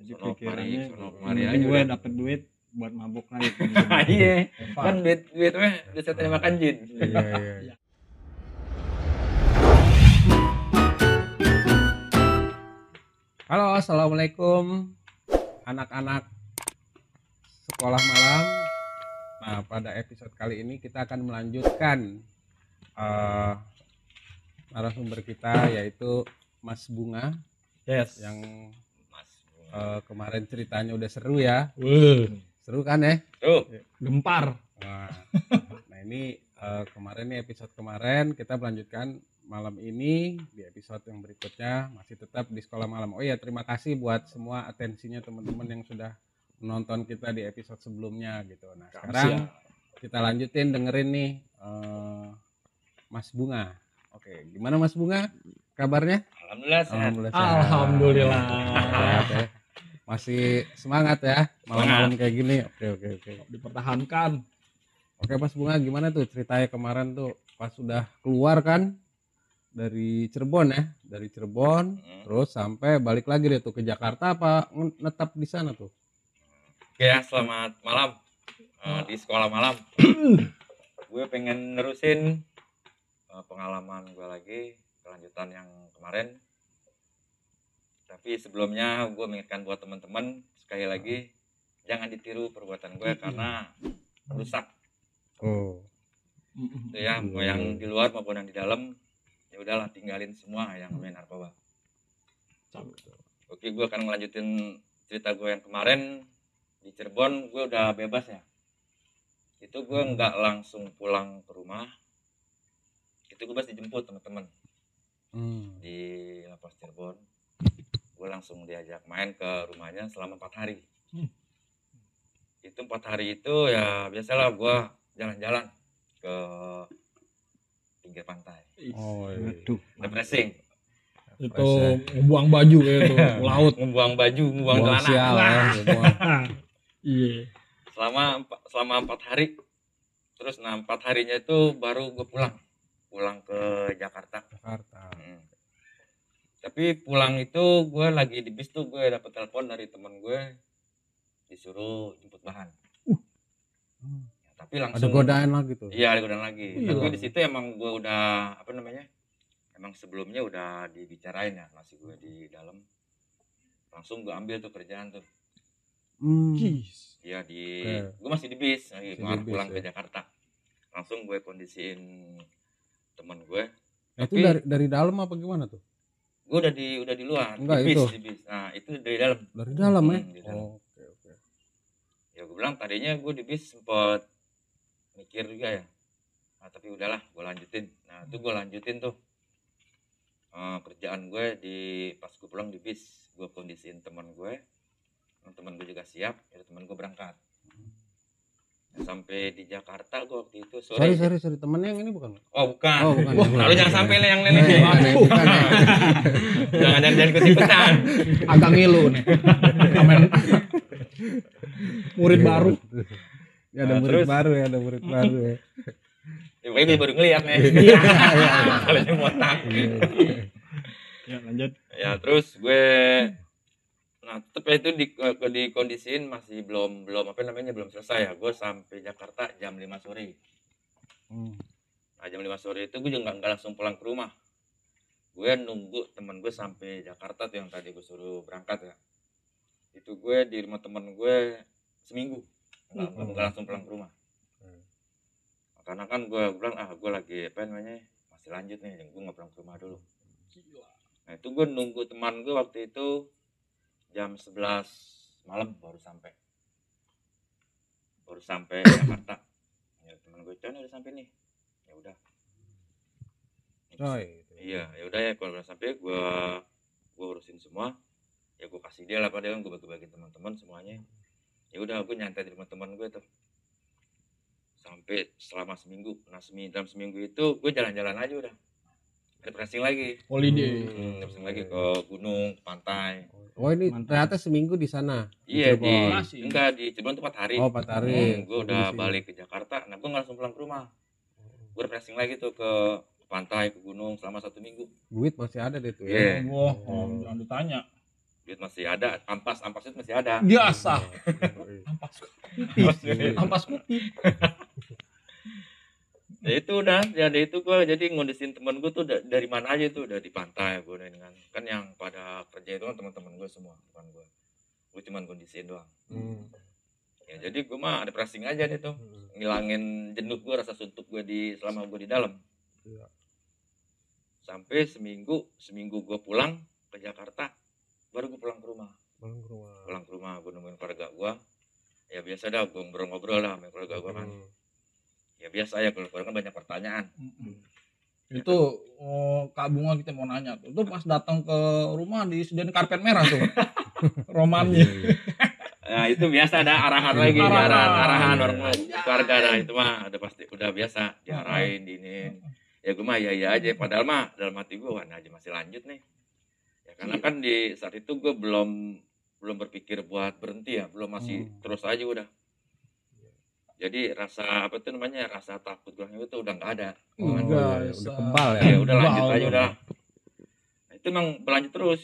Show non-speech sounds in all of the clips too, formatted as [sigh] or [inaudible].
jadi Sono pikirannya penting aja gue dapet duit buat mabuk lagi [laughs] iya kan duit duit mah bisa terima makan jin? Iya. [laughs] Iya. Halo assalamualaikum anak-anak sekolah malam. Nah pada episode kali ini kita akan melanjutkan eh, narasumber kita yaitu Mas Bunga yes. yang eh, kemarin ceritanya udah seru ya Wuh, seru kan ya tuh gempar Nah, nah ini eh, kemarin nih episode kemarin kita melanjutkan malam ini di episode yang berikutnya masih tetap di sekolah malam. Oh iya terima kasih buat semua atensinya teman-teman yang sudah menonton kita di episode sebelumnya gitu. Nah sekarang kita lanjutin dengerin nih eh, Mas Bunga. Oke gimana Mas Bunga kabarnya? alhamdulillah sehat Alhamdulillah. sehat. alhamdulillah Sehat ya. Masih semangat ya malam-malam kayak gini. Oke oke oke. dipertahankan. Oke Mas Bunga gimana tuh ceritanya kemarin tuh? Pas sudah keluar kan dari Cirebon ya dari Cirebon Hmm. terus sampai balik lagi deh tuh ke Jakarta apa netap di sana tuh? Oke ya selamat malam. Eh, di sekolah malam. [clears throat] Gue pengen nerusin eh, pengalaman gue lagi kelanjutan yang kemarin tapi sebelumnya gue mengingatkan buat teman-teman sekali lagi jangan ditiru perbuatan gue karena rusak. Oh. Itu ya mau yang di luar maupun yang di dalam ya udahlah tinggalin semua yang main narkoba. Oke gue akan ngelanjutin cerita gue yang kemarin. Di Cirebon gue udah bebas ya. Itu gue nggak langsung pulang ke rumah. Itu gue pas dijemput teman-teman. Hmm. di lapas Cirebon gue langsung diajak main ke rumahnya selama empat hari. Hmm. itu empat hari itu ya biasalah gue jalan-jalan ke pinggir pantai. Oh iya. Waduh, refreshing itu buang baju ya itu [laughs] laut. Membuang baju membuang buang celana. ya [laughs] iya. Selama selama empat hari. Terus nah empat harinya itu baru gue pulang. Pulang ke Jakarta. Jakarta. Hmm. Tapi pulang itu gue lagi di bis tuh gue dapet telepon dari temen gue disuruh jemput bahan Hmm. Ya, tapi ada langsung godaan lagi tuh iya ada godaan lagi Iya. tapi di situ emang gue udah apa namanya emang sebelumnya udah dibicarain ya masih gue di dalam langsung gue ambil tuh kerjaan tuh hmm. Jis. Iya di Oke. gue masih di bis lagi Masih mau di bis, pulang ke ya. Jakarta langsung gue kondisiin temen gue Nah, itu Tapi- dari dari dalam apa gimana tuh gue udah di udah di luar Enggak, di bis itu. di bis. Nah itu dari dalam. Dari dalam ya Hmm, di dalam. oh, oke oke. Ya gue bilang tadinya gue di bis sempet mikir juga ya. Nah, tapi udahlah gue lanjutin. Nah itu gue lanjutin tuh. Eh, kerjaan gue di pas gue pulang di bis gue kondisiin teman gue teman gue juga siap ya teman gue berangkat sampai di Jakarta gue waktu itu sorry. Sore sorry sorry. Temennya yang ini bukan? Oh bukan. Oh bukan. Wah, lalu jangan sampai lah yang bukan, ya, [laughs] ya. jangan jangan jangan ikut ikutan. Agak ngilu nih. Amen. murid baru. Ya ada Nah, murid terus? baru ya ada murid baru ya. Ya, dia baru ngeliat nih. Iya. kalau dia motak ya lanjut. Ya terus gue nah tetep ya itu di, ke dikondisiin masih belum belum apa namanya belum selesai. Ya gue sampai Jakarta jam 5 sore. Hmm. nah jam 5 sore itu gue juga nggak langsung pulang ke rumah. Gue nunggu temen gue sampai Jakarta tuh yang tadi gue suruh berangkat ya. Itu gue di rumah temen gue seminggu. Nggak nggak langsung pulang ke rumah. Hmm. karena kan gue bilang ah gue lagi apa namanya masih lanjut nih. Gue nggak pulang ke rumah dulu. Nah itu gue nunggu teman gue waktu itu jam 11 malam baru sampai. Baru sampai [coughs] Jakarta. Ya teman gue Con udah sampai nih. Ya udah. coy Iya, ya udah ya kalau udah sampai gue gue urusin semua. Ya gue kasih dia lah padahal gue bagi-bagi teman-teman semuanya. Ya udah gue nyantai di rumah teman gue tuh. Sampai selama seminggu. Nah seminggu dalam seminggu itu gue jalan-jalan aja udah. Refreshing lagi. holiday Hmm, terus lagi ke gunung, ke pantai. oh ini Mantap. ternyata seminggu di sana Iya di Cirebon. Masih. enggak di Cirebon tuh 4 hari. oh Pak Tari Hmm, gue udah balik ke Jakarta. Nah gue nggak langsung pulang ke rumah. Gue refreshing lagi tuh ke pantai, ke gunung selama satu minggu. duit masih ada deh tuh Iya. ya Wah, oh, jangan ditanya. duit masih ada ampas ampas itu masih ada Biasa. Yoi. Ampas kopi. Ampas kopi. [laughs] ya itu udah jadi itu gue jadi ngondisin temen gue tuh da- dari mana aja tuh dari pantai gue dengan kan yang pada kerja itu kan teman-teman gue semua bukan gue gue cuman kondisiin doang Hmm. ya jadi gue mah ada pressing aja deh tuh ngilangin jenuh gue rasa suntuk gue di selama gue di dalam Iya. sampai seminggu seminggu gue pulang ke Jakarta baru gue pulang ke rumah Pulang ke rumah. pulang ke rumah gue nemuin keluarga gue ya biasa dah gue ngobrol-ngobrol lah sama keluarga gue kan Hmm. Ya biasa ya kalau kan banyak pertanyaan itu oh, Kak Bunga kita mau nanya tuh. Itu pas datang ke rumah disediain karpet merah tuh. [laughs] Romannya. Nah itu biasa ada arahan lagi, Arahan. arahan, arahan orang Iya. keluarga dah itu mah ada pasti udah biasa diarahin, diinin. Ya gue mah ya ya aja, padahal mah dalam hati gue wah nah aja masih lanjut nih. Ya karena Iya. kan di saat itu gue belum belum berpikir buat berhenti ya, belum masih Hmm. terus aja udah. Jadi rasa apa tuh namanya rasa takut gue itu udah nggak ada. Oh, Enggak, bisa. udah kebal ya. Ya udah lanjut Kebal aja udah. Nah, itu emang berlanjut terus.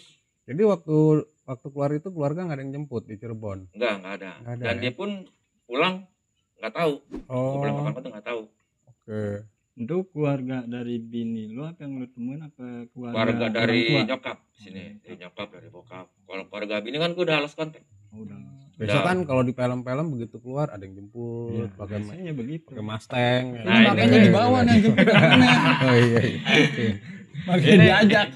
Jadi waktu waktu keluar itu keluarga nggak ada yang jemput di Cirebon. Enggak, enggak ada. Nggak ada, Dan ya? dia pun pulang nggak tahu. Oh. Pulang kapan tuh nggak tahu. Oke. Itu keluarga dari bini lu apa yang lu temuin apa keluarga, keluarga dari tua? nyokap sini dari nyokap dari bokap kalau keluarga bini kan gue udah alas kontak Oh, udah. Biasa kan kalau di film-film begitu keluar ada yang jemput, Iya, pakai biasanya begitu. pakai Mustang. Nah, Ini makanya ini- di bawah nih yang jemput. Oh iya. iya. Oke. Makanya Ini- diajak.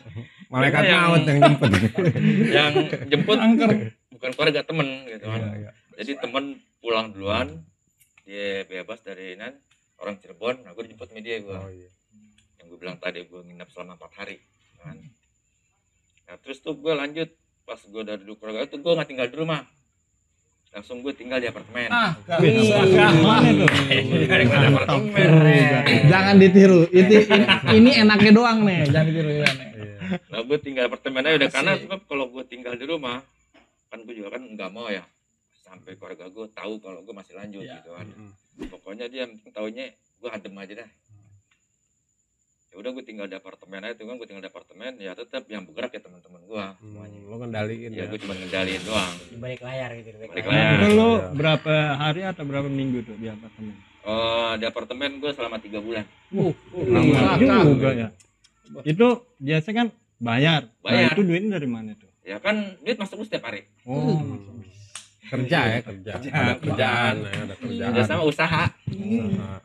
Malaikat Ini yang- maut yang jemput. [laughs] yang jemput Angker. bukan keluarga temen gitu kan Iya, iya. jadi temen pulang duluan dia bebas dari nan orang Cirebon nah gue dijemput sama dia gue Oh iya. yang gue bilang tadi gue nginep selama empat hari kan nah terus tuh gue lanjut pas gue dari keluarga itu gue nggak tinggal di rumah langsung gue tinggal di apartemen Ah, Jangan ditiru. Itu ini, ini enaknya doang nih, jangan ditiru ya nih. Iya. Nah gue tinggal di apartemen aja udah karena sebab kalau gue tinggal di rumah kan gue juga kan nggak mau ya sampai keluarga gue tahu kalau gue masih lanjut Iya. gitu kan. Pokoknya dia taunya gue adem aja dah. Ya udah gue tinggal di apartemen aja tuh kan gue tinggal di apartemen ya tetap yang bergerak ya teman-teman gue semuanya. Hmm, lo kendaliin Ya ya. gue cuma ngendaliin doang. di balik layar gitu di balik Balik layar. layar. Lu Iya. berapa hari atau berapa minggu tuh di apartemen? Oh di apartemen gue selama tiga bulan. Uh, Lama Kak. juga ya. Itu biasa kan bayar. Nah, Bayar. itu duitnya dari mana tuh? Ya kan duit masuk terus setiap hari. Oh. Hmm. Kerja ya kerja. Kerja. Ada kerjaan ya, ada kerjaan. Kerja sama usaha. Usaha.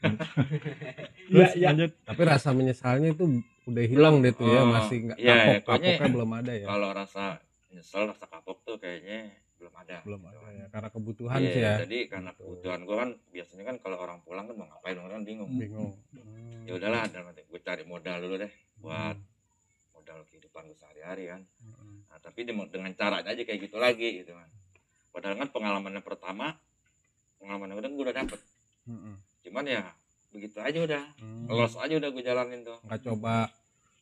[laughs] Terus Iya, iya. lanjut Tapi rasa menyesalnya itu udah hilang deh tuh ya, Oh, masih nggak iya, kapok iya, kapoknya pokoknya belum ada ya. Kalau rasa nyesel rasa kapok tuh kayaknya belum ada. Belum ada ya, karena kebutuhan Iya, sih ya. Jadi karena kebutuhan gue kan biasanya kan kalau orang pulang kan mau ngapain orang kan bingung. Bingung. Ya udahlah, dalam hati gue cari modal dulu deh buat modal kehidupan gue sehari-hari kan. Hmm. Nah, tapi dengan dengan caranya aja kayak gitu lagi gitu kan. Padahal kan pengalaman yang pertama, pengalaman yang kedua gue udah dapet. Hmm. Cuman ya begitu aja udah, Hmm. los aja udah gue jalanin tuh. nggak coba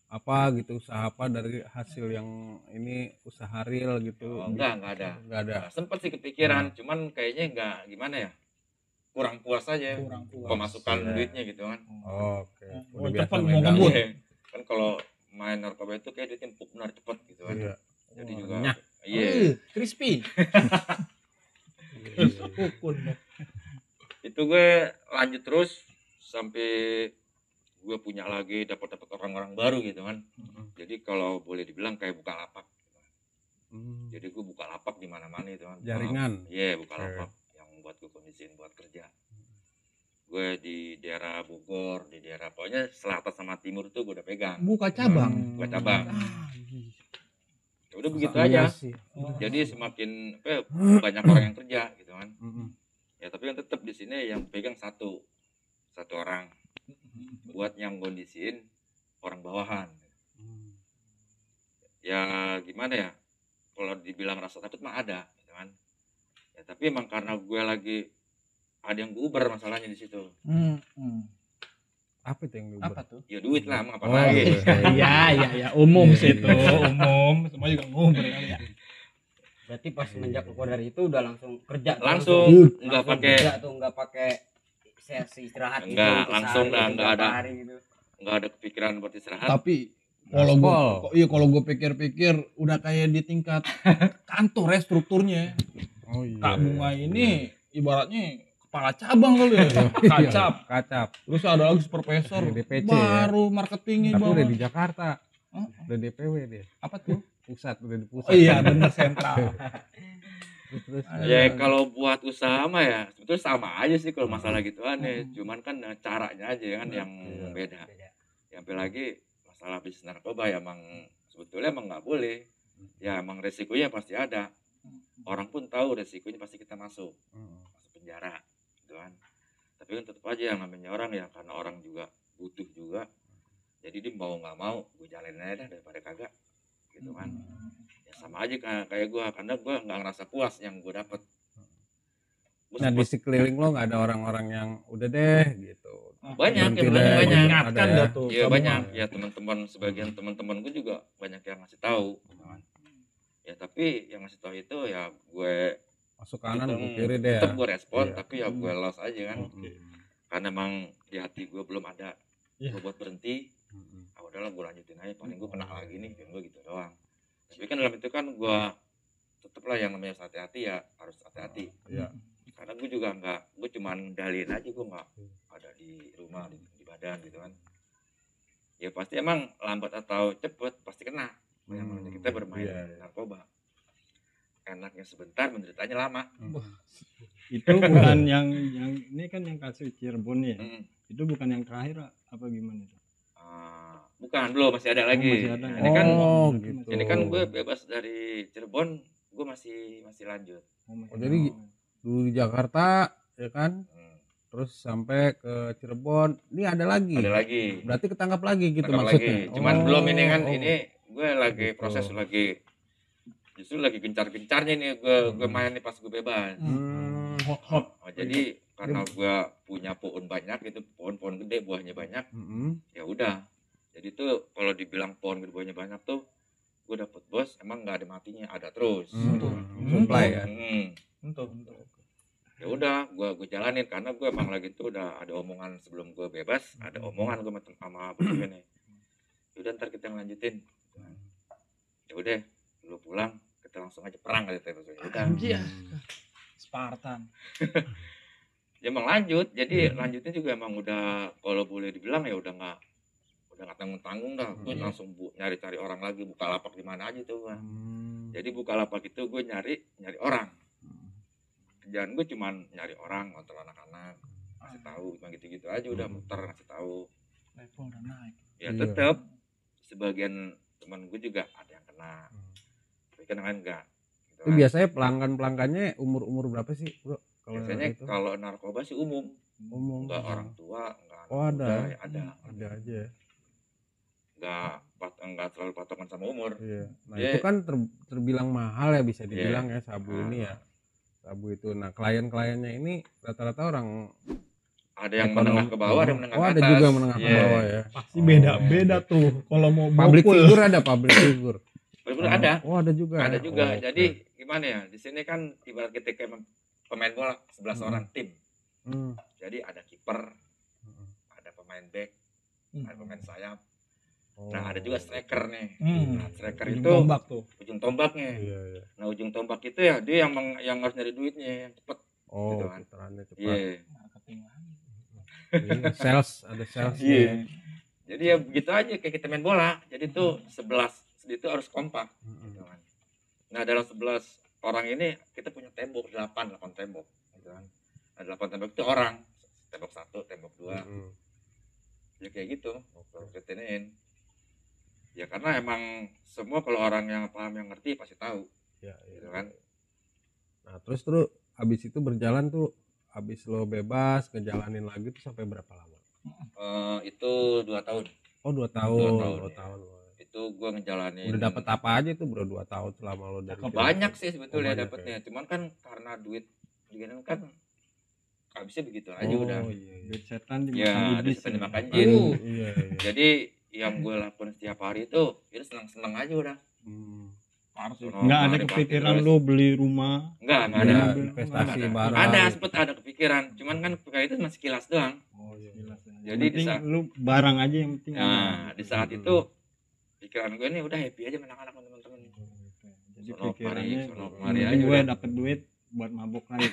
apa gitu usaha apa dari hasil yang ini usaha real gitu Oh, enggak, enggak ada. nggak ada Nah, sempet sih kepikiran, cuman kayaknya enggak gimana ya, kurang puas aja Kurang puas. pemasukan Iya. duitnya gitu kan. oke Oh, udah biasa cepet mau legal. ngebut. Iya. kan kalau main narkoba itu kayak dia timpuk benar cepet gitu kan. iya Jadi Oh, juga iya. Eh, crispy. [laughs] Itu gue lanjut terus sampai gue punya lagi dapat dapat orang-orang baru gitu kan. Jadi kalau boleh dibilang kayak buka lapak. Hmm. Jadi gue buka lapak di mana-mana itu kan. jaringan Iya, buka Oke. lapak yang buat gue kondisiin buat kerja. Gue di daerah Bogor, di daerah pokoknya selatan sama timur tuh gue udah pegang. Buka cabang. Buka cabang. Ah, Ya udah begitu aja. sih. Jadi semakin apa ya, [clears throat] banyak orang yang kerja gitu kan. Mm-mm. Ya tapi kan tetap di sini yang pegang satu satu orang buat yang kondisiin orang bawahan. Hmm. Ya gimana ya? Kalau dibilang rasa takut mah ada, gitu kan. Ya tapi emang karena gue lagi ada yang Uber masalahnya di situ. Hmm, hmm. apa itu yang Apa tuh? Ya duit lah, emang apa Oh, lagi? iya. Iya, iya, iya, umum Iya, sih itu, iya. umum. Semua juga nguber kali ya. Berarti pas semenjak keluar dari itu udah langsung kerja Langsung nggak pakai kerja tuh nggak pakai sesi istirahat gitu Enggak, untuk langsung dah, enggak berapa ada. hari gitu. nggak ada kepikiran buat istirahat. Tapi kalau gua kok iya kalau gue pikir-pikir udah kayak di tingkat [laughs] kantor ya strukturnya Oh iya. kak bunga ini ibaratnya kepala cabang kali ya [laughs] kacap Kacap. terus ada lagi supervisor Di DPC baru marketingnya Tapi bawah udah di Jakarta. Hah? Udah DPW dia. apa tuh Pusat udah di pusat. oh iya bener sentral. [laughs] Terus, terus. ya kalau buat usaha mah ya sebetulnya sama aja sih kalau masalah gituan ya. Cuman kan eh, caranya aja kan yang Iya. beda. Yang lagi masalah bisnis narkoba ya emang sebetulnya emang nggak boleh. Ya emang resikonya pasti ada. Orang pun tahu resikonya pasti kita masuk. Heeh. masuk penjara gitu kan. Tapi kan tetap aja yang namanya orang ya karena orang juga butuh juga. Jadi dia mau nggak mau gue jalanin aja dah daripada kagak gitu kan ya sama aja kayak kayak gue karena gue nggak ngerasa puas yang gue dapet Gua Nah di sekeliling lo nggak ada orang-orang yang udah deh gitu. banyak Berhenti yang deh, banyak banyak Ada ya. tuh Iya sama- banyak ya teman-teman sebagian teman-teman gue juga banyak yang ngasih tahu gitu kan. ya tapi yang ngasih tahu itu ya gue Masuk kanan ke kiri deh ya. tetep gue respon Iya. tapi ya gue los aja kan Mm-mm. karena emang di hati gue belum ada Iya. gue buat berhenti Mm-mm. ah udahlah gue lanjutin aja paling gue kena lagi nih yang gue gitu doang. Tapi kan dalam itu kan gue tetep lah yang namanya hati-hati ya harus hati-hati. Iya. karena gue juga nggak gue cuman dalin aja gue nggak ada di rumah di, di badan gitu kan. Ya pasti emang lambat atau cepet pasti kena. Yang Hmm, namanya kita bermain iya, iya. narkoba. Enaknya sebentar menderitanya lama. [laughs] Itu bukan [laughs] yang yang ini kan yang kasus Cirebon ya? Mm. itu bukan yang terakhir apa gimana itu bukan belum masih ada lagi masih ada. Nah, ini kan oh, Masih- gitu. ini kan gue bebas dari Cirebon gue masih masih lanjut Oh, masih Oh, jadi dulu di Jakarta ya kan Hmm, terus sampai ke Cirebon ini ada lagi ada lagi berarti ketangkap lagi gitu Tangkap maksudnya lagi. cuman Oh, belum ini kan oh. ini gue lagi Gitu. proses lagi justru lagi gencar-gencarnya nih gue gue Hmm. main nih pas gue bebas Hmm. hot hot Oh, jadi karena gua punya pohon banyak itu pohon-pohon gede buahnya banyak Mm-mm. ya udah jadi tuh kalau dibilang pohon gede buahnya banyak tuh gue dapet bos emang nggak ada matinya ada terus Hmm. Betul. Supply ya. Hmm. Betul. ya udah gua gue jalanin karena gue emang lagi tuh udah ada omongan sebelum gue bebas ada omongan gue sama sama bos gue nih ya udah ntar kita ngelanjutin ya udah lu pulang kita langsung aja perang kali terus ya udah Iya. Spartan. [laughs] ya emang lanjut jadi lanjutnya juga emang udah kalau boleh dibilang ya udah nggak udah nggak tanggung tanggung dah gue Hmm. langsung bu, nyari cari orang lagi buka lapak di mana aja tuh. Hmm. jadi buka lapak itu gue nyari nyari orang kerjaan gue cuman nyari orang ngontrol anak-anak ngasih tahu cuma gitu-gitu aja udah Hmm. muter ngasih tahu Level udah naik. ya Iya. tetap sebagian teman gue juga ada yang kena Hmm. tapi kan kan enggak gitu itu kan. biasanya pelanggan pelanggannya umur umur berapa sih bro kalau biasanya itu kalau narkoba sih umum umum enggak orang tua enggak Oh, ada. muda, ya ada ada aja ya. enggak pat- enggak terlalu patokan sama umur Iya. Nah Iya. itu kan ter- terbilang mahal ya bisa dibilang ya sabu Ah. ini ya. Sabu itu. Nah klien-kliennya ini rata-rata orang ada yang ekonomi- menengah ke bawah ada yang menengah Oh ke ada atas juga menengah ke Iya. bawah ya. Pasti beda-beda tuh kalau mau Public bokul. figure ada public figure. Bener-bener ada Oh ada juga. ada ya? juga Oh, jadi gimana ya di sini kan ibarat kita kayak pemain bola 11 Hmm. orang tim Hmm. jadi ada kiper Hmm. ada pemain back ada pemain sayap Oh. Nah ada juga striker nih Hmm. nah striker Ujung itu tombak tuh. ujung tombaknya Iya iya. nah ujung tombak itu ya dia yang meng- yang harus nyari duitnya yang cepet Oh Gitu kan. cepat. iya Marketing lagi. Iya, [laughs] Sales ada sales. Iya. jadi ya begitu aja kayak kita main bola jadi tuh 11 itu harus kompak Hmm. gitu kan. Nah dalam 11 orang ini kita punya tembok 8, 8 tembok gitu kan. Nah 8 tembok itu orang. Tembok satu, tembok dua, Hmm. ya kayak gitu. Kita iniin. Ya karena emang semua kalau orang yang paham yang ngerti pasti tahu Iya, iya. gitu kan. Nah terus terus habis itu berjalan tuh habis lo bebas ngejalanin lagi tuh sampai berapa lama? Eh, itu dua tahun. Oh dua tahun. Dua Dua tahun, tahun. ya. Itu gua ngejalanin. Udah dapat apa aja tuh bro dua tahun selama lo dari. Cirebon? Banyak sih sebetulnya Oh, banyak dapetnya. Cuman kan karena duit begini kan habisnya begitu aja oh, udah. Iya, iya. duit setan dimakan Ya, iblis disepen ya. dimakan jin. Iya, iya. Jadi yang gue lakukan setiap hari itu itu seneng-seneng aja udah. Hmm. Harus Sono nggak ada kepikiran lu terus. beli rumah Enggak, enggak Ada ada. Nggak investasi Ada. barang. Ada, sempet ada kepikiran. Cuman kan kepikiran itu masih kilas doang. Oh iya. Jelas ya. Jadi di saat- lu barang aja yang penting ada. Nah, di saat Hmm. itu pikiran gue nih udah happy aja sama anak-anak sama teman-teman jadi pikirannya sono kemari aja gue dapet duit buat mabuk [laughs] lagi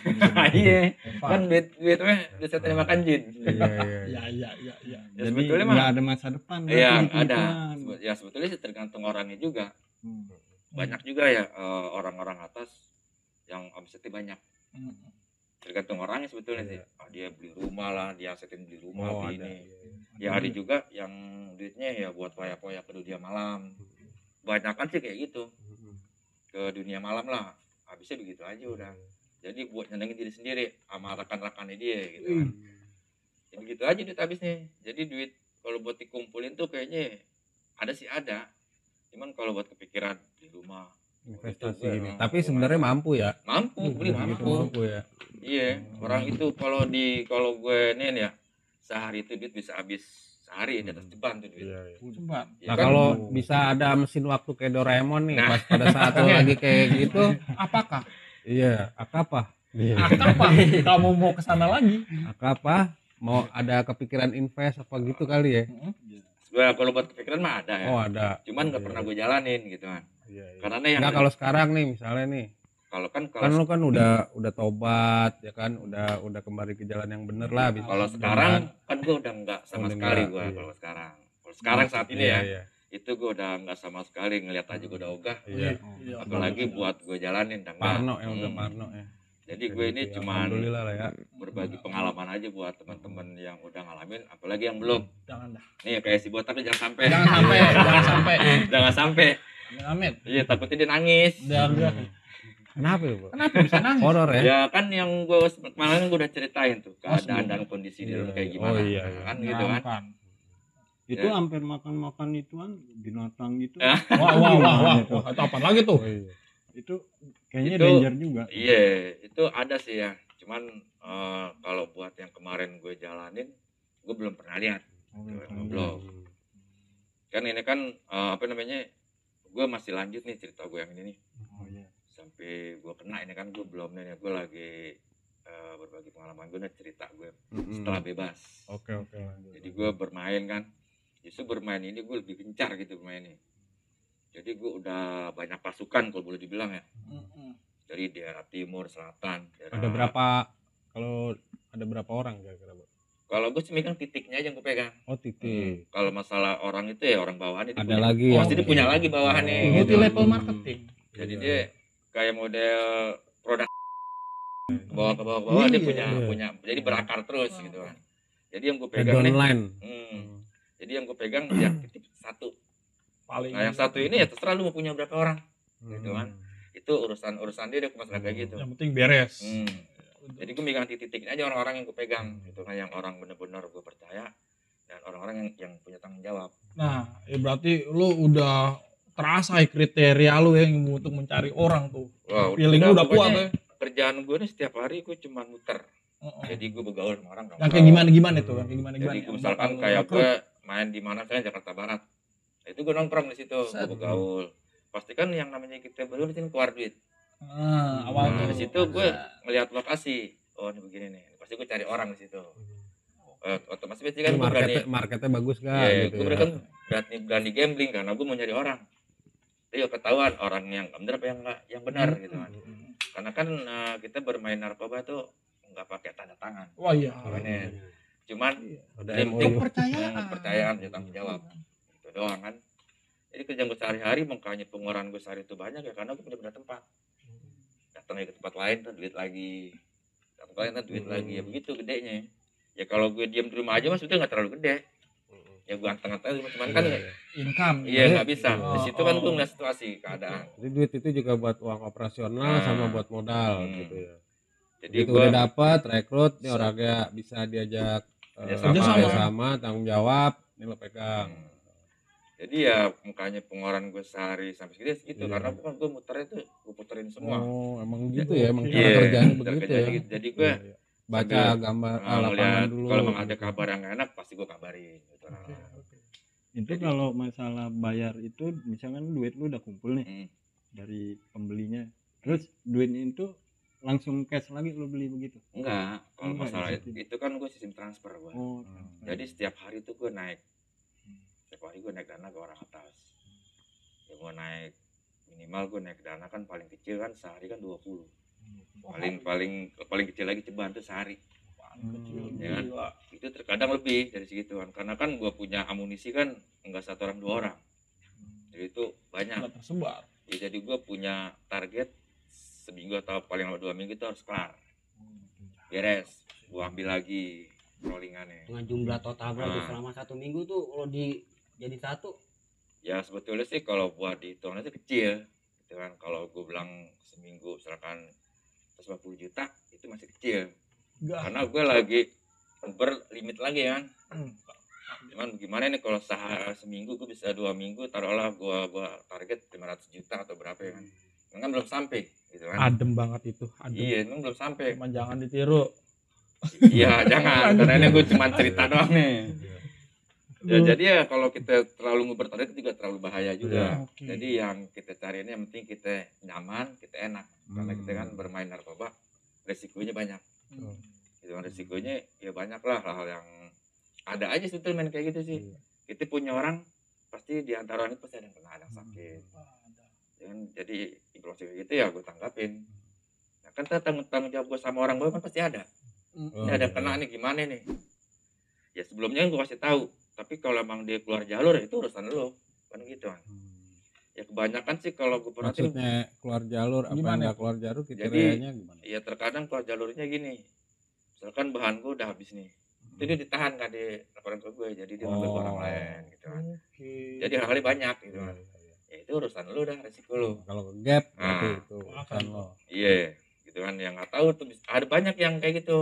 iya. Kan duit duit mah bisa terima makan jin. Iya iya [laughs] ya ya ya ya. Ya jadi sebetulnya nggak ada masa depan iya ada ya sebetulnya sih tergantung orangnya juga. Hmm. banyak juga ya eh, orang-orang atas yang omsetnya banyak. Hmm. tergantung orangnya sebetulnya Iya. sih Ah, dia beli rumah lah dia asetin beli rumah oh beli ada. ini. Iya, iya. ya ada juga yang duitnya ya buat poya-poya ke dunia malam. Banyak kan sih kayak gitu. Ke dunia malam lah habisnya begitu aja udah. Jadi buat nyenengin diri sendiri sama rekan-rekannya dia gitu kan. Ya begitu aja duit habisnya. Jadi duit kalau buat dikumpulin tuh kayaknya ada sih ada. Cuman kalau buat kepikiran di rumah investasi ini. gua- tapi sebenarnya mampu ya? Mampu beli Gitu mampu. mampu ya. Iya orang itu kalau di kalau gue nih ya sehari itu duit bisa habis sehari di atas ceban tuh duit. Cepat. Ya nah kan? kalau bisa ada mesin waktu kayak Doraemon nih Nah. pas pada saat [laughs] lo lagi kayak gitu. Apakah? iya apa Apa? [laughs] Kamu mau ke sana lagi? apa mau ada kepikiran invest apa gitu kali ya? Gua kalau buat kepikiran mah ada ya. Oh ada. Cuman nggak pernah gue jalanin gitu kan karena yang kalau sekarang nih misalnya nih kalau kan kan kalau lu kan udah [clears throat] udah tobat ya kan udah udah kembali ke jalan yang bener lah bisa kalau sekarang kan gue udah nggak sama Udah sekali gue iya. kalau sekarang kalau sekarang saat ini Iya, ya iya. itu gue udah nggak sama sekali ngelihat aja gue udah ogah Iya. Iya. apalagi buat gue jalanin dan. Parno yang udah Hmm. Parno ya. jadi gue ini Gitu ya. cuman lah ya. berbagi pengalaman aja buat teman-teman yang udah ngalamin apalagi yang belum Jangan dah. nih kayak si botak jangan sampai Jangan sampai, jangan sampai. [laughs] jangan sampai Amin. iya takutnya dia nangis Jangan. Kenapa ya, Bu? Kenapa bisa nangis? Horor ya? ya kan yang gue kemarin gue udah ceritain tuh keadaan dan kondisi dia Iya, kayak iya. gimana Oh, iya, iya. kan gitu kan Bukan. itu Ya. hampir makan-makan ituan binatang gitu Ah. Wah, wah, wah, wah. Itu? Wah, Itu apa lagi tuh? Oh, iya. itu kayaknya Itu- danger juga Iya, itu ada sih ya. Cuman eh, kalau buat yang kemarin gue jalanin, gue belum pernah lihat. Oh, Belum. Belum. Kan ini kan eh, apa namanya? Gue masih lanjut nih cerita gue yang ini nih. Sampai gue kena ini kan gue belum nih. Gue lagi eh, berbagi pengalaman gue nih cerita gue Mm-mm. setelah bebas. Oke oke lanjut. Jadi gue bermain kan. Justru bermain ini gue lebih gencar gitu bermainnya. Jadi gue udah banyak pasukan kalau boleh dibilang ya. Dari daerah timur, selatan. daerah- Ada berapa kalau ada berapa orang kira-kira? Kalau gue sih megang titiknya aja yang gue pegang. Oh, titik. Kalau masalah orang itu ya orang bawahan dia Ada punya. lagi Oh, pasti dia punya lagi bawahannya. Oh, gitu. Multi level marketing. Jadi Iya. dia kayak model produk ke bawah ke bawah ke bawah dia Iya. punya Iya. punya jadi berakar terus gitu kan. Jadi yang gue pegang nih, online. hmm, jadi yang gue pegang ya [clears throat] titik satu. Paling. Nah yang satu ini ya terserah lu mau punya berapa orang. Gitu kan. Hmm. Itu urusan urusan dia deh masalah kayak gitu. Yang penting beres. Hmm. Jadi gue megang titik-titik aja orang-orang yang gue pegang gitu kan yang orang bener-bener gue percaya dan orang-orang yang yang punya tanggung jawab. Nah, ya berarti lu udah terasa ya kriteria lu yang untuk mencari orang tuh. Wah, Feeling lu udah kuat tuh. Kerjaan gue nih setiap hari gue cuma muter. Heeh. Jadi gue bergaul sama orang. Yang kayak gimana gimana tuh? Yang kayak gimana gimana? Jadi gue misalkan bakal kayak gue main di mana saya Jakarta Barat. Nah, itu gue nongkrong di situ, gue bergaul. Pasti kan yang namanya kita bergaul di sini keluar duit. Ah, awal Nah, tuh. di situ gue ngelihat lokasi. Oh, ini begini nih. Pasti gue cari orang di situ. Eh, otomatis pasti kan Ini gue berani. marketnya, marketnya bagus gak Iya, gitu gue ya. kan berani berani gambling karena gue mau nyari orang. Jadi ya ketahuan orang yang benar apa yang nggak yang benar Hmm. gitu kan. Karena kan eh, kita bermain narkoba tuh nggak pakai tanda tangan. Wah iya. Makanya. Cuman Ada yang penting Kepercayaan. Hmm, kepercayaan ya tanggung jawab. Itu doang kan. Jadi kerjaan gue sehari-hari makanya pengeluaran gue sehari itu banyak ya karena gue punya beda tempat. Datang ke tempat lain tuh duit lagi. Datang ke lain tuh duit lagi. Ya begitu gedenya. Ya kalau gue diam di rumah aja mas udah nggak terlalu gede ya gue anteng-anteng aja cuman kan Iya, iya. Income. iya nggak bisa di situ kan Oh, oh. ngeliat situasi keadaan Jadi duit itu juga buat uang operasional Nah. sama buat modal Hmm. gitu ya. jadi Itu gue udah dapat rekrut nih orangnya bisa diajak eh, Kerjasama. Kerjasama. sama tanggung jawab ini lo pegang. Hmm. jadi ya makanya pengeluaran gue sehari sampai segitu segitu Iya. karena bukan gue muternya tuh gue puterin semua Oh, emang gitu ya, emang cara Iya, kerjanya cara begitu ya. gitu. jadi gue Iya, iya. baca sambil, gambar ah, lapangan dulu. kalau memang ada kabar yang enak pasti gue kabarin gitu. itu Jadi- kalau masalah bayar itu misalkan duit lu udah kumpul nih Hmm. dari pembelinya terus duitnya itu langsung cash lagi lu beli begitu Enggak, kalau Enggak, masalah itu, itu kan gue sistem transfer gue. oh Jadi setiap hari tuh gue naik. Setiap hari gue naik dana ke orang atas. ya gua naik minimal gua naik dana kan paling kecil kan sehari kan 20 paling paling paling kecil lagi ceban tuh sehari kecil Ya kan? itu terkadang lebih dari segituan. Karena kan gua punya amunisi kan enggak satu orang dua orang. Jadi itu banyak. Nggak tersebar. Ya, jadi gua punya target seminggu atau paling lama dua minggu itu harus kelar. Beres. Gua ambil lagi rollingannya. Dengan jumlah total berarti Nah. selama satu minggu tuh kalau di jadi satu? Ya sebetulnya sih kalau buat dihitung itu kecil. Gitu kan. Kalau gue bilang seminggu misalkan 150 juta itu masih kecil Enggak. karena gue lagi berlimit lagi kan. Hmm. cuman gimana nih kalau sehari seminggu gue bisa dua minggu taruhlah gue gua target 500 juta atau berapa ya kan. Emang kan belum sampai gitu kan. Adem banget itu adem. Iya emang belum sampai. Cuman jangan ditiru. Iya jangan karena ini gue cuma cerita doang nih. Ya jadi ya kalau kita terlalu ngebertarget juga terlalu bahaya juga. Oke. jadi yang kita cari ini yang penting kita nyaman kita enak. Karena kita kan bermain narkoba resikonya banyak Hmm. kan resikonya ya banyak lah hal-hal yang ada aja sih main kayak gitu sih. Kita punya orang pasti di antara itu pasti ada yang kena ada yang sakit. Ya kan? jadi informasi gitu ya gue tanggapin. Nah, kan tanggung, tanggung jawab gue sama orang gue kan pasti ada. Oh, ini ada kena nih gimana nih? Ya sebelumnya gue kasih tahu tapi kalau emang dia keluar jalur ya itu urusan lo. Kan gitu kan ya kebanyakan sih kalau gue perhatiin maksudnya keluar jalur apa Gimana? enggak keluar jalur Jadi- kriterianya gimana? ya terkadang keluar jalurnya gini. Misalkan bahan gue udah habis nih. Itu dia ditahan kan di laporan ke gue jadi dia ngambil ke orang Oh. lain gitu kan. Oke. jadi hal-hal banyak gitu kan. Iya, iya. ya itu urusan lu dah resiko lu. Kalau ke gap berarti Ah. itu urusan lo iya gitu kan. Yang nggak tahu tuh ada banyak yang kayak gitu.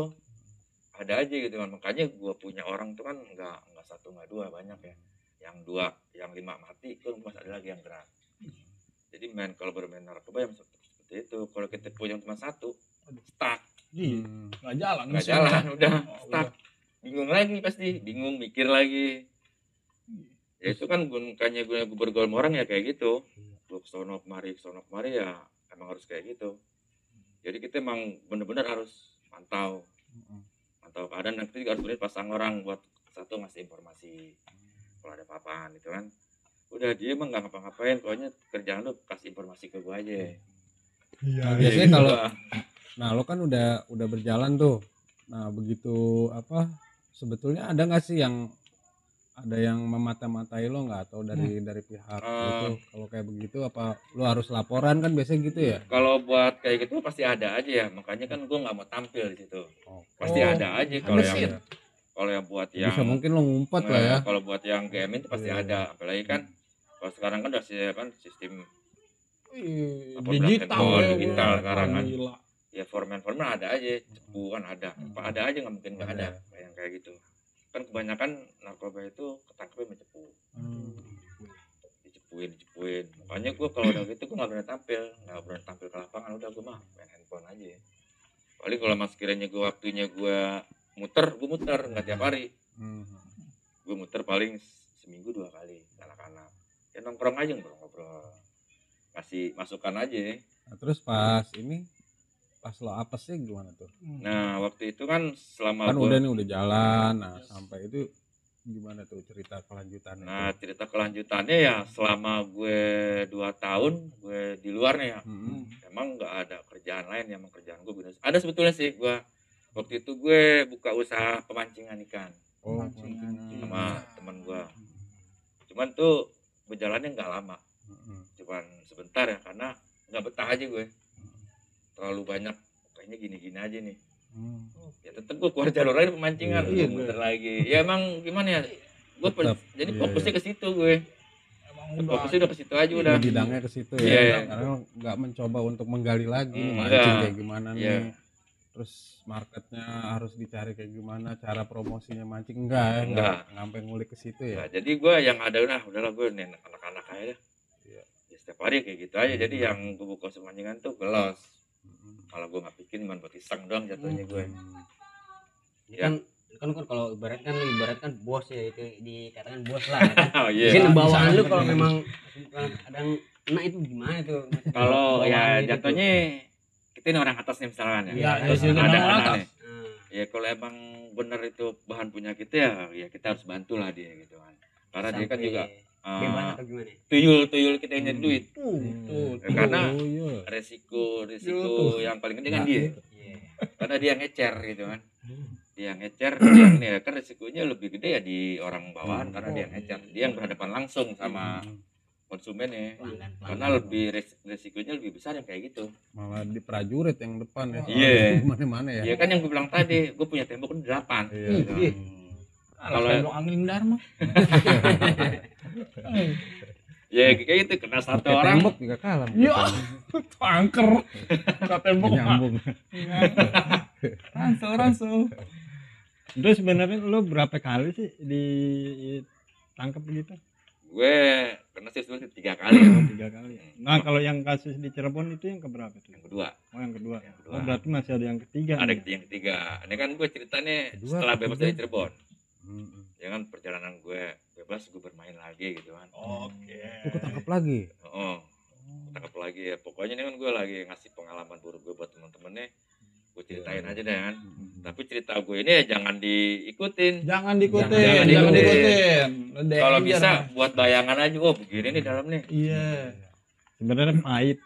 Ada aja gitu kan. Makanya gua punya orang tuh kan nggak nggak satu nggak dua banyak ya. Yang dua yang lima mati itu masih ada lagi yang gerak jadi main kalau bermain narkoba yang seperti, itu. Kalau kita punya cuma satu stuck. Iya, Hmm. nggak jalan nggak jalan udah Oh, stuck. bingung lagi pasti bingung mikir lagi. Ya itu kan bukannya gue gue bergaul sama orang ya kayak gitu. Gue kesono kemari kesono kemari ya emang harus kayak gitu. Jadi kita emang bener-bener harus mantau. Mantau keadaan dan kita juga harus bener pasang orang buat satu ngasih informasi. Kalau ada apa-apaan gitu kan udah dia emang nggak ngapa-ngapain. Pokoknya kerjaan lu kasih informasi ke gue aja. Nah, Ya, biasanya gitu kalau nah lo kan udah udah berjalan tuh. Nah begitu apa sebetulnya ada nggak sih yang ada yang memata-matai lo nggak? Atau dari dari pihak Hmm. Eh. itu kalau kayak begitu apa lo harus laporan kan biasanya gitu ya? Kalau buat kayak gitu pasti ada aja ya. Makanya kan gue nggak mau tampil di situ. Pasti Oh, ada aja kalau yang scene. kalau yang buat yang bisa mungkin lo ngumpet lah ya. Nah, kalau buat yang game itu pasti Iya. ada. Apalagi kan kalau sekarang kan udah kan sistem Ih, Apa, digital ya, digital Wah, sekarang kan. gila. ya foreman foreman ada aja cepu kan ada. Apa ada aja nggak mungkin nggak ada. Ada. yang kayak gitu. Kan kebanyakan narkoba itu ketangkepnya mencepu dicepuin dicepuin. Makanya gue kalau udah gitu gue nggak berani tampil. Nggak berani tampil ke lapangan udah gue mah main handphone aja. Paling kalau mas kiranya gue waktunya gue muter gue muter nggak tiap hari. Hmm. gue muter paling seminggu dua kali anak-anak ya nongkrong aja ngobrol-ngobrol kasih masukan aja. Nah, terus pas ini pas lo apa sih gimana tuh? Nah waktu itu kan selama kan gua- udah nih udah jalan. Nah sampai itu gimana tuh cerita kelanjutannya nah tuh? cerita kelanjutannya ya selama gue dua tahun gue di luar nih ya. Hmm. emang nggak ada kerjaan lain yang kerjaan gue bener ada sebetulnya sih gue waktu itu gue buka usaha pemancingan ikan. Oh Pancingan. mancing. sama teman gue cuman tuh berjalannya nggak lama Hmm. cuman sebentar ya karena nggak betah aja gue terlalu banyak kayaknya gini-gini aja nih Hmm. ya tetep gue keluar jalur lain pemancingan Iya, muter lagi ya emang gimana ya gue pen- Tetep, jadi iya, fokusnya iya. ke situ gue fokusnya udah ke situ aja udah bidangnya ke situ ya Iya, iya. karena nggak mencoba untuk menggali lagi Hmm, mancing enggak. kayak gimana Iya. nih terus marketnya harus dicari kayak gimana cara promosinya mancing enggak ya Enggak. sampai ngulik ke situ ya Nah, jadi gue yang ada udah udahlah gue nih anak-anak aja deh Iya. ya, setiap hari kayak gitu aja jadi yang gue buka semancingan tuh gelos Hmm. kalau gue nggak bikin cuma buat iseng doang jatuhnya gue Hmm. Ya. kan kan kan kalau ibarat kan lu ibarat kan bos ya itu dikatakan bos lah ya [laughs] kan. oh iya Mungkin Bisa, bawaan lu kalau memang kadang kena itu gimana tuh? kalau ya itu tuh. jatuhnya kita ini orang atas nih misalkan ya Iya, terus iya, ada orang anak atas. nih Nah, ya kalau emang bener itu bahan punya kita ya ya kita harus bantu lah dia gitu kan karena dia kan sampai- juga atau gimana tuyul-tuyul kita yang Hmm. duit. Tuh, tuh, Ya, karena Oh, iya. resiko resiko Tuh. yang paling gede kan Nah, dia. iya Karena dia ngecer gitu kan. Dia ngecer dia nih kan resikonya lebih gede ya di orang bawahan karena dia ngecer. Dia yang berhadapan langsung sama konsumennya. pelanggan Karena lebih res- resikonya lebih besar yang kayak gitu. malah di prajurit yang depan ya Iya. mana mana ya Ya kan yang gue bilang tadi, gue punya tembok udah delapan. Iya. Gitu. Kalau- Kalau tembok angin Dharma. [laughs] Ya kayak gitu kena satu Pakai orang. tembok juga kalah Ya, [laughs] angker. Kata tembok. Nyambung [laughs] Ransel, ransel. Terus sebenarnya lo berapa kali sih ditangkap begitu? Gue kena sih sebenarnya tiga kali ya. Oh, tiga kali. Nah kalau yang kasus di Cirebon itu yang keberapa tuh? Yang kedua, Oh yang kedua. Yang kedua. Oh berarti masih ada yang ketiga. ada nih. yang ketiga. Ini kan gue ceritanya Kedua, setelah bebas dari Cirebon. Mm-mm. Ya kan perjalanan gue bebas, gue bermain lagi gitu kan. Oke. Lu ketangkap lagi Oh, tangkap lagi ya. Pokoknya ini kan gue lagi ngasih pengalaman buruk gue buat temen-temennya. Gue ceritain aja deh kan. Tapi cerita gue ini ya jangan diikutin. Jangan diikutin, Jangan jangan, diikutin. diikutin. Kalau bisa buat bayangan aja. Oh begini nih dalam nih. Iya. Sebenarnya pahit.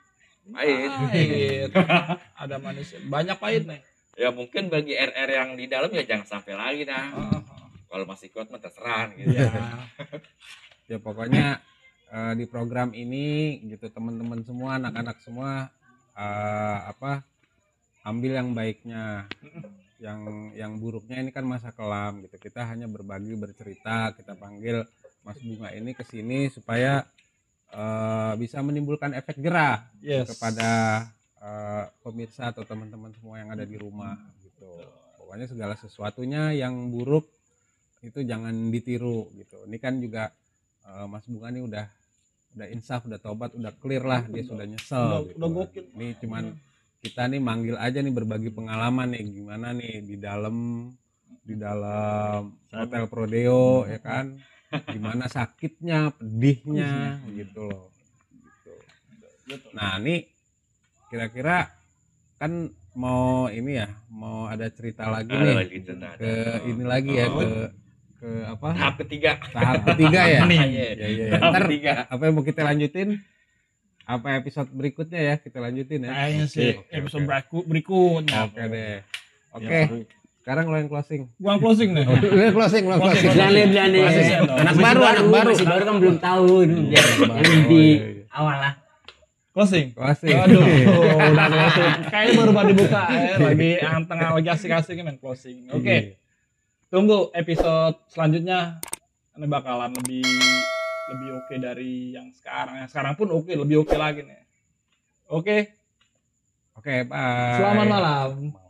Pahit. Pahit. [laughs] Ada manis. Banyak pahit nih. Ya mungkin bagi RR yang di dalam ya jangan sampai lagi dah. Ah, Kalau masih kuat mah terserah gitu. Iya. [laughs] ya pokoknya eh, di program ini gitu teman-teman semua anak-anak semua eh, apa ambil yang baiknya yang yang buruknya ini kan masa kelam gitu kita hanya berbagi bercerita kita panggil Mas Bunga ini ke sini supaya eh, bisa menimbulkan efek jerah Yes. kepada eh, pemirsa atau teman-teman semua yang ada di rumah gitu. Pokoknya segala sesuatunya yang buruk itu jangan ditiru gitu. Ini kan juga eh, Mas Bunga nih udah udah insaf, udah tobat, udah clear lah, dia sudah nyesel. Udah- gitu. udah gokil. Ini cuman kita nih manggil aja nih berbagi pengalaman nih gimana nih di dalam di dalam hotel Prodeo ya kan gimana sakitnya pedihnya gitu loh gitu. nah ini kira-kira kan mau ini ya mau ada cerita lagi Ada nih lagi cerita. ke ini lagi ya Oh. ke ke apa Tahap ketiga. tahap ketiga ya ya, ya, ya. Tahap Ntar ketiga. apa yang mau kita lanjutin apa episode berikutnya ya kita lanjutin ya Kayaknya sih Oke, episode berikut berikutnya. Oke deh. Oke, Ya, sekarang lo yang closing. Gua yang closing nih. Lo [laughs] yang closing, lo yang Closing, Masih dong. anak baru baru, anak baru masih baru kan belum tahu yang di awal lah Closing. Closing. Aduh, [laughs] udah closing. Kayaknya baru baru dibuka ya, lagi yang tengah lagi asik-asik main closing. Oke, Iya. tunggu episode selanjutnya. Ini bakalan lebih lebih oke dari yang sekarang. Yang sekarang pun oke, lebih oke lagi nih. Oke, Oke, bye. selamat malam.